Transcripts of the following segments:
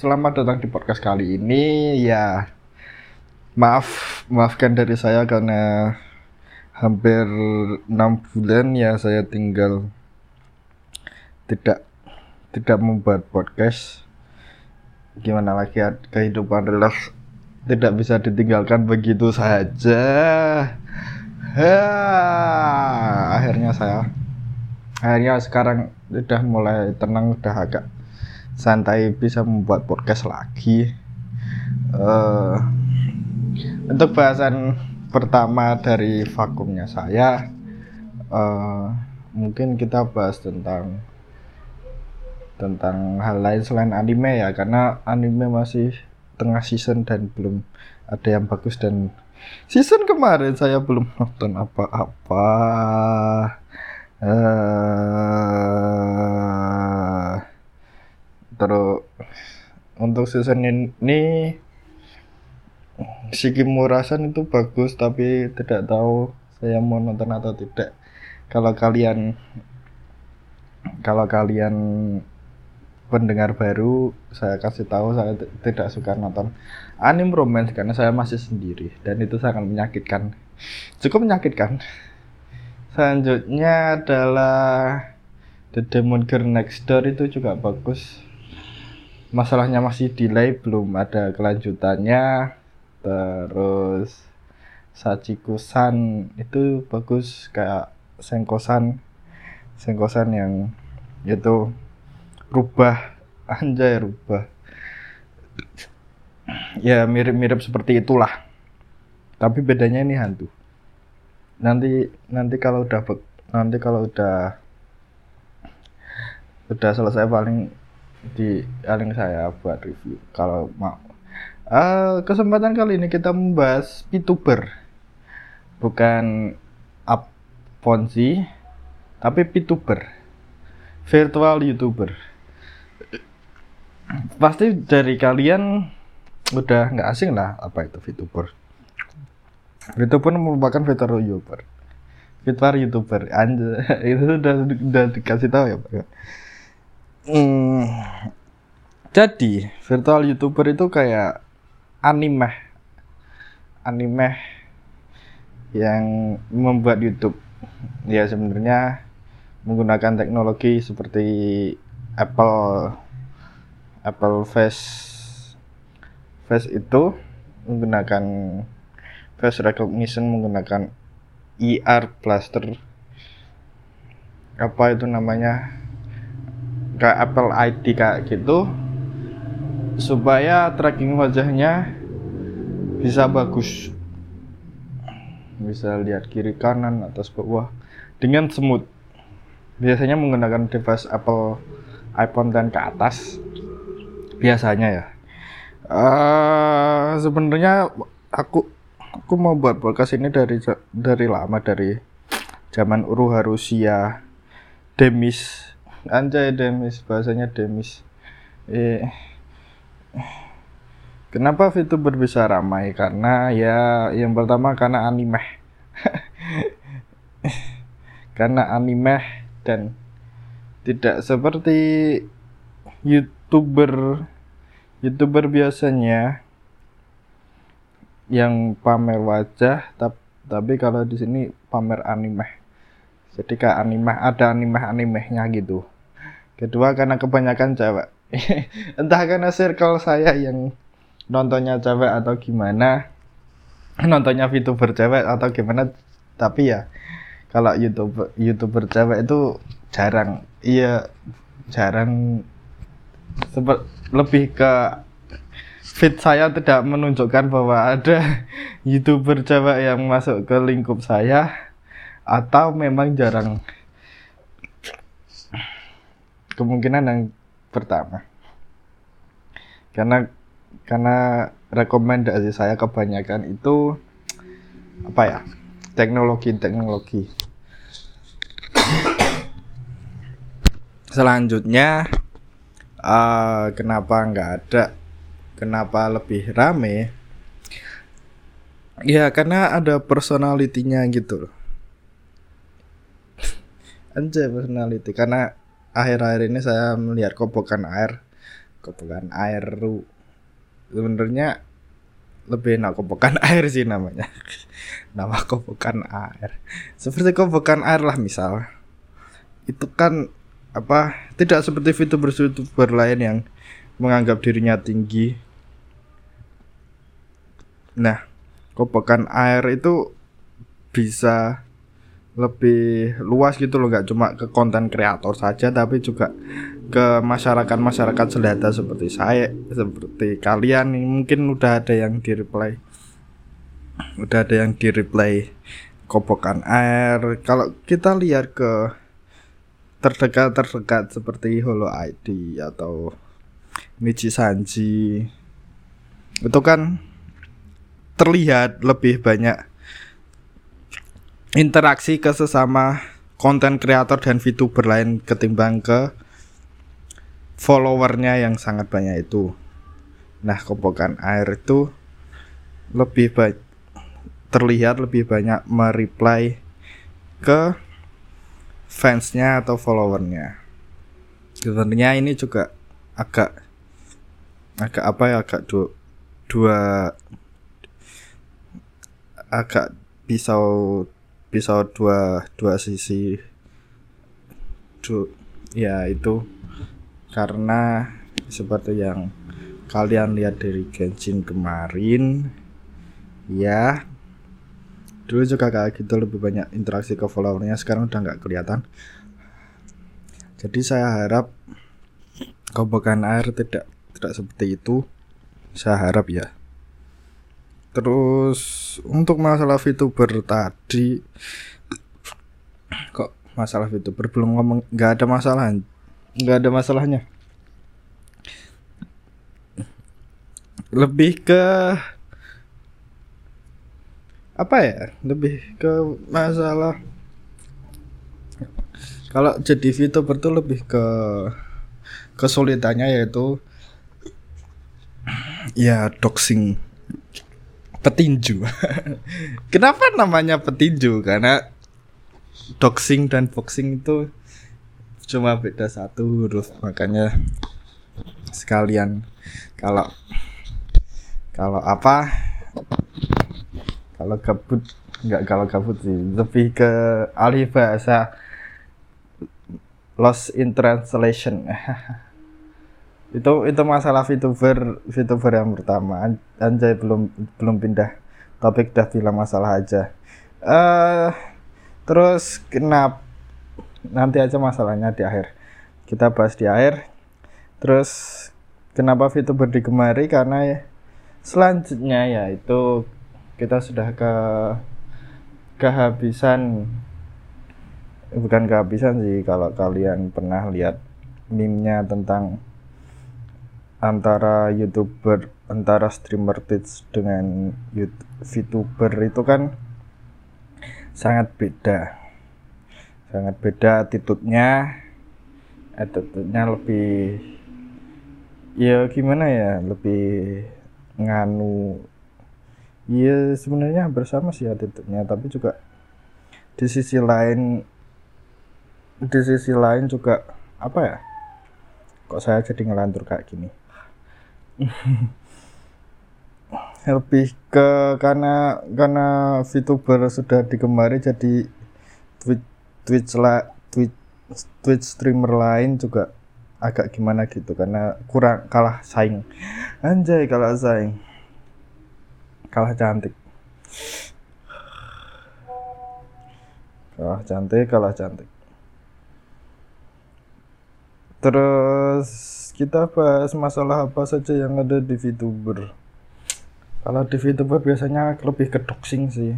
selamat datang di podcast kali ini. Ya, maaf, maafkan dari saya karena hampir enam bulan ya saya tinggal tidak tidak membuat podcast. Gimana lagi ya, kehidupan real tidak bisa ditinggalkan begitu saja. Ha, akhirnya saya akhirnya sekarang udah mulai tenang udah agak santai bisa membuat podcast lagi. Uh, untuk bahasan pertama dari vakumnya saya uh, mungkin kita bahas tentang tentang hal lain selain anime ya karena anime masih tengah season dan belum ada yang bagus dan season kemarin saya belum nonton apa-apa. Uh, terus untuk season ini Shiki Murasan itu bagus tapi tidak tahu saya mau nonton atau tidak. Kalau kalian kalau kalian pendengar baru saya kasih tahu saya tidak suka nonton anime romance karena saya masih sendiri dan itu sangat menyakitkan. Cukup menyakitkan. Selanjutnya adalah The Demon Girl Next Door itu juga bagus masalahnya masih delay belum ada kelanjutannya. Terus Sachiko-san itu bagus kayak Sengkosan. Sengkosan yang itu rubah. Anjay rubah. Ya mirip-mirip seperti itulah. Tapi bedanya ini hantu. Nanti nanti kalau udah nanti kalau udah udah selesai paling di link saya buat review kalau mau. Uh, kesempatan kali ini kita membahas VTuber. Bukan up Ponzi, tapi VTuber. Virtual YouTuber. Pasti dari kalian udah nggak asing lah apa itu VTuber. VTuber merupakan virtual YouTuber. Virtual YouTuber. Anjir, itu udah udah dikasih tahu ya, Pak. Hmm, jadi virtual youtuber itu kayak anime, anime yang membuat YouTube. Ya sebenarnya menggunakan teknologi seperti Apple Apple Face. Face itu menggunakan face recognition menggunakan ER Blaster. Apa itu namanya kayak Apple ID kayak gitu supaya tracking wajahnya bisa bagus. Bisa lihat kiri kanan atas bawah dengan smooth. Biasanya menggunakan device Apple iPhone dan ke atas. Biasanya ya. Uh, sebenarnya aku aku mau buat podcast ini dari dari lama dari zaman Uru Harusia Demis anjay demis. Bahasanya demis. Eh kenapa VTuber bisa ramai? Karena ya yang pertama karena anime. Karena anime dan tidak seperti youtuber. Youtuber biasanya yang pamer wajah tapi kalau di sini pamer anime jadi kayak anime ada anime animenya gitu. Kedua karena kebanyakan cewek. Entah karena circle saya yang nontonnya cewek atau gimana nontonnya VTuber cewek atau gimana tapi ya kalau YouTube YouTuber cewek itu jarang. Iya jarang. Seperti lebih ke fit saya tidak menunjukkan bahwa ada youtuber cewek yang masuk ke lingkup saya atau memang jarang? Kemungkinan yang pertama. Karena karena rekomendasi saya kebanyakan itu apa ya teknologi teknologi selanjutnya uh, kenapa nggak ada kenapa lebih rame? Ya karena ada personalitinya gitu loh Anjay personality. Karena akhir-akhir ini saya melihat kobokan air. Kobokan air sebenarnya lebih enak kobokan air sih namanya. Nama kobokan air. Seperti kobokan air lah misal. Itu kan apa tidak seperti VTuber VTuber lain yang menganggap dirinya tinggi. Nah kobokan air itu bisa lebih luas gitu loh nggak cuma ke konten kreator saja tapi juga ke masyarakat masyarakat selada seperti saya seperti kalian nih. Mungkin udah ada yang di reply udah ada yang di reply kobokan air. Kalau kita lihat ke terdekat terdekat seperti Holo ID atau Michi Sanji itu kan terlihat lebih banyak interaksi ke sesama konten kreator dan VTuber lain ketimbang ke followernya yang sangat banyak itu. Nah, kobokan air itu lebih baik terlihat lebih banyak mereply ke fansnya atau followernya. Sebenarnya ini juga agak agak apa ya agak dua, dua agak pisau pisau dua dua sisi. Du, ya itu. Karena seperti yang kalian lihat dari Genshin kemarin ya dulu juga kayak gitu lebih banyak interaksi ke followernya sekarang udah nggak kelihatan. Jadi saya harap kobokan air tidak tidak seperti itu. Saya harap ya Terus untuk masalah VTuber tadi kok masalah VTuber? Belum ngomong nggak ada masalah nggak ada masalahnya? Lebih ke apa ya? Lebih ke masalah kalau jadi VTuber tuh lebih ke kesulitannya yaitu ya doxing petinju. Kenapa namanya petinju? Karena doxing dan boxing itu cuma beda satu huruf makanya sekalian kalau kalau apa kalau gabut nggak kalau gabut sih lebih ke alih bahasa lost in translation itu itu masalah VTuber VTuber yang pertama. Anjay belum belum pindah topik dah bilang masalah aja. Uh, terus kenapa nanti aja masalahnya di akhir. Kita bahas di akhir. Terus kenapa VTuber digemari? Karena ya selanjutnya ya itu kita sudah ke kehabisan. Bukan kehabisan sih kalau kalian pernah lihat meme-nya tentang antara youtuber antara streamer Twitch dengan VTuber itu kan sangat beda. Sangat beda attitude-nya. Attitude-nya lebih ya gimana ya lebih nganu. Ya sebenarnya bersama sih attitude-nya tapi juga di sisi lain di sisi lain juga apa ya kok saya jadi ngelantur kayak gini lebih ke karena karena VTuber sudah digemari jadi Twitch Twitch lah Twitch Twitch streamer lain juga agak gimana gitu karena kurang kalah saing. Anjay kalah saing. Kalah cantik. Kalah cantik kalah cantik terus kita bahas masalah apa saja yang ada di VTuber. Kalau di VTuber biasanya lebih ke doxing sih.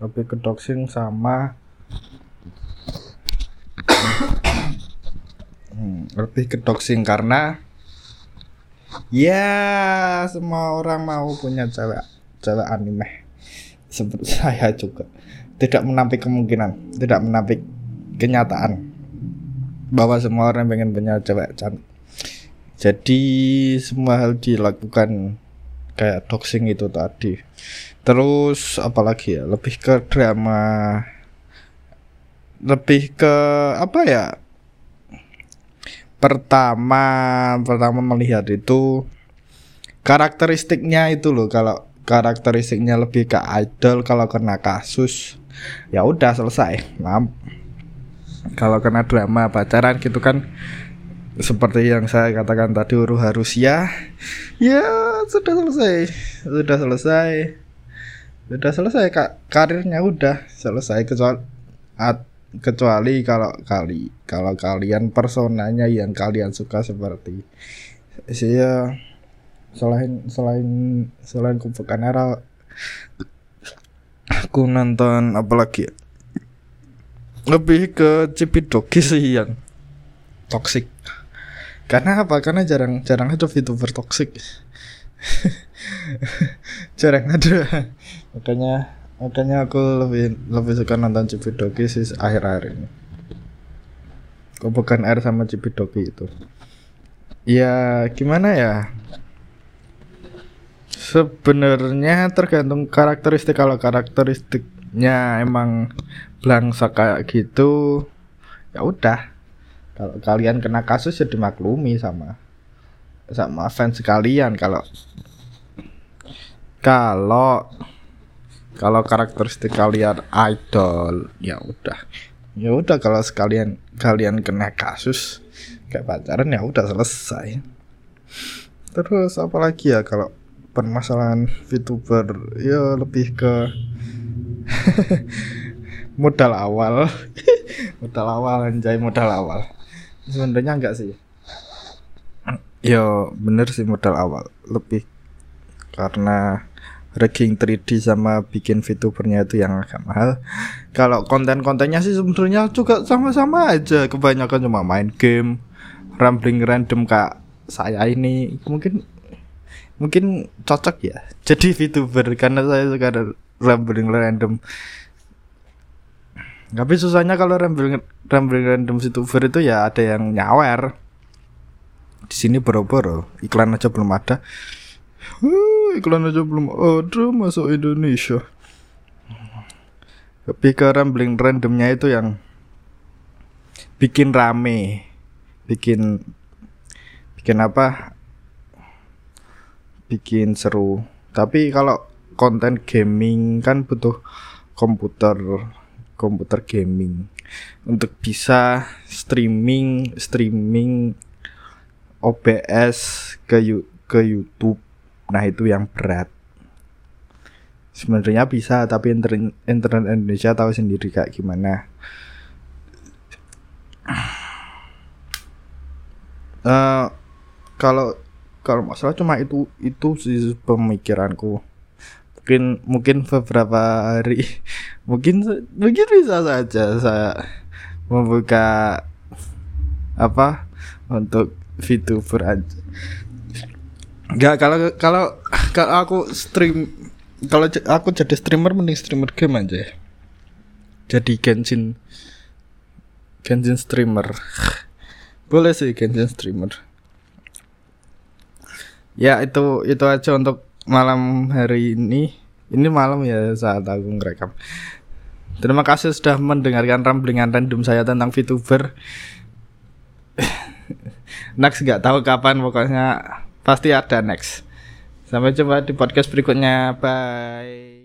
Lebih ke doxing sama hmm, lebih ke doxing karena ya semua orang mau punya cewek cewek anime seperti saya juga tidak menampik kemungkinan tidak menampik kenyataan bahwa semua orang pengen punya cewek cantik. Jadi semua hal dilakukan kayak doxing itu tadi. Terus apalagi ya lebih ke drama lebih ke apa ya pertama pertama melihat itu karakteristiknya itu loh. Kalau karakteristiknya lebih ke idol kalau kena kasus ya udah selesai. Maaf kalau kena drama pacaran gitu kan seperti yang saya katakan tadi Uru harus ya ya sudah selesai sudah selesai sudah selesai kak karirnya udah selesai kecuali kecuali kalau kali kalau kalian personanya yang kalian suka seperti saya selain selain selain kubukan era aku nonton apalagi ya? Lebih ke Cipidoki sih yang toxic. Karena apa? Karena jarang jarang ada VTuber toxic. Jarang ada. Makanya makanya aku lebih lebih suka nonton Cipidoki sih akhir-akhir ini. Kok bukan air sama Cipidoki itu. Ya gimana ya? Sebenarnya tergantung karakteristik. Kalau karakteristiknya emang belangsa kayak gitu ya udah. Kalau kalian kena kasus ya dimaklumi sama sama fans kalian. Kalau kalau kalau karakteristik kalian idol ya udah. Ya udah kalau sekalian kalian kena kasus kayak pacaran ya udah selesai. Terus apalagi ya kalau permasalahan VTuber ya lebih ke modal awal modal awal anjay modal awal sebenarnya enggak sih ya bener sih modal awal lebih karena rigging 3D sama bikin VTubernya itu yang agak mahal. Kalau konten-kontennya sih sebenarnya juga sama-sama aja. Kebanyakan cuma main game, rambling random kak saya ini mungkin mungkin cocok ya jadi VTuber karena saya suka rambling random. Tapi susahnya kalau rambling rambling random VTuber itu ya ada yang nyawer. Di sini boro-boro. Iklan aja belum ada. Iklan aja belum ada masuk Indonesia. Tapi ke rambling randomnya itu yang bikin rame. Bikin bikin apa? Bikin seru. Tapi kalau konten gaming kan butuh komputer komputer gaming untuk bisa streaming streaming OBS ke ke YouTube Nah itu yang berat. Sebenarnya bisa tapi internet, internet Indonesia tahu sendiri kayak gimana. Uh, kalau kalau masalah cuma itu itu sih pemikiranku mungkin mungkin beberapa hari mungkin mungkin bisa saja saya membuka apa untuk VTuber aja Enggak kalau kalau kalau aku stream kalau aku jadi streamer mending streamer game aja. Jadi Genshin Genshin streamer. Boleh sih Genshin streamer. Ya itu itu aja untuk malam hari ini. Ini malam ya saat aku ngerekam. Terima kasih sudah mendengarkan ramblingan random saya tentang VTuber. Next nggak tahu kapan pokoknya Pasti ada next. Sampai jumpa di podcast berikutnya. Bye.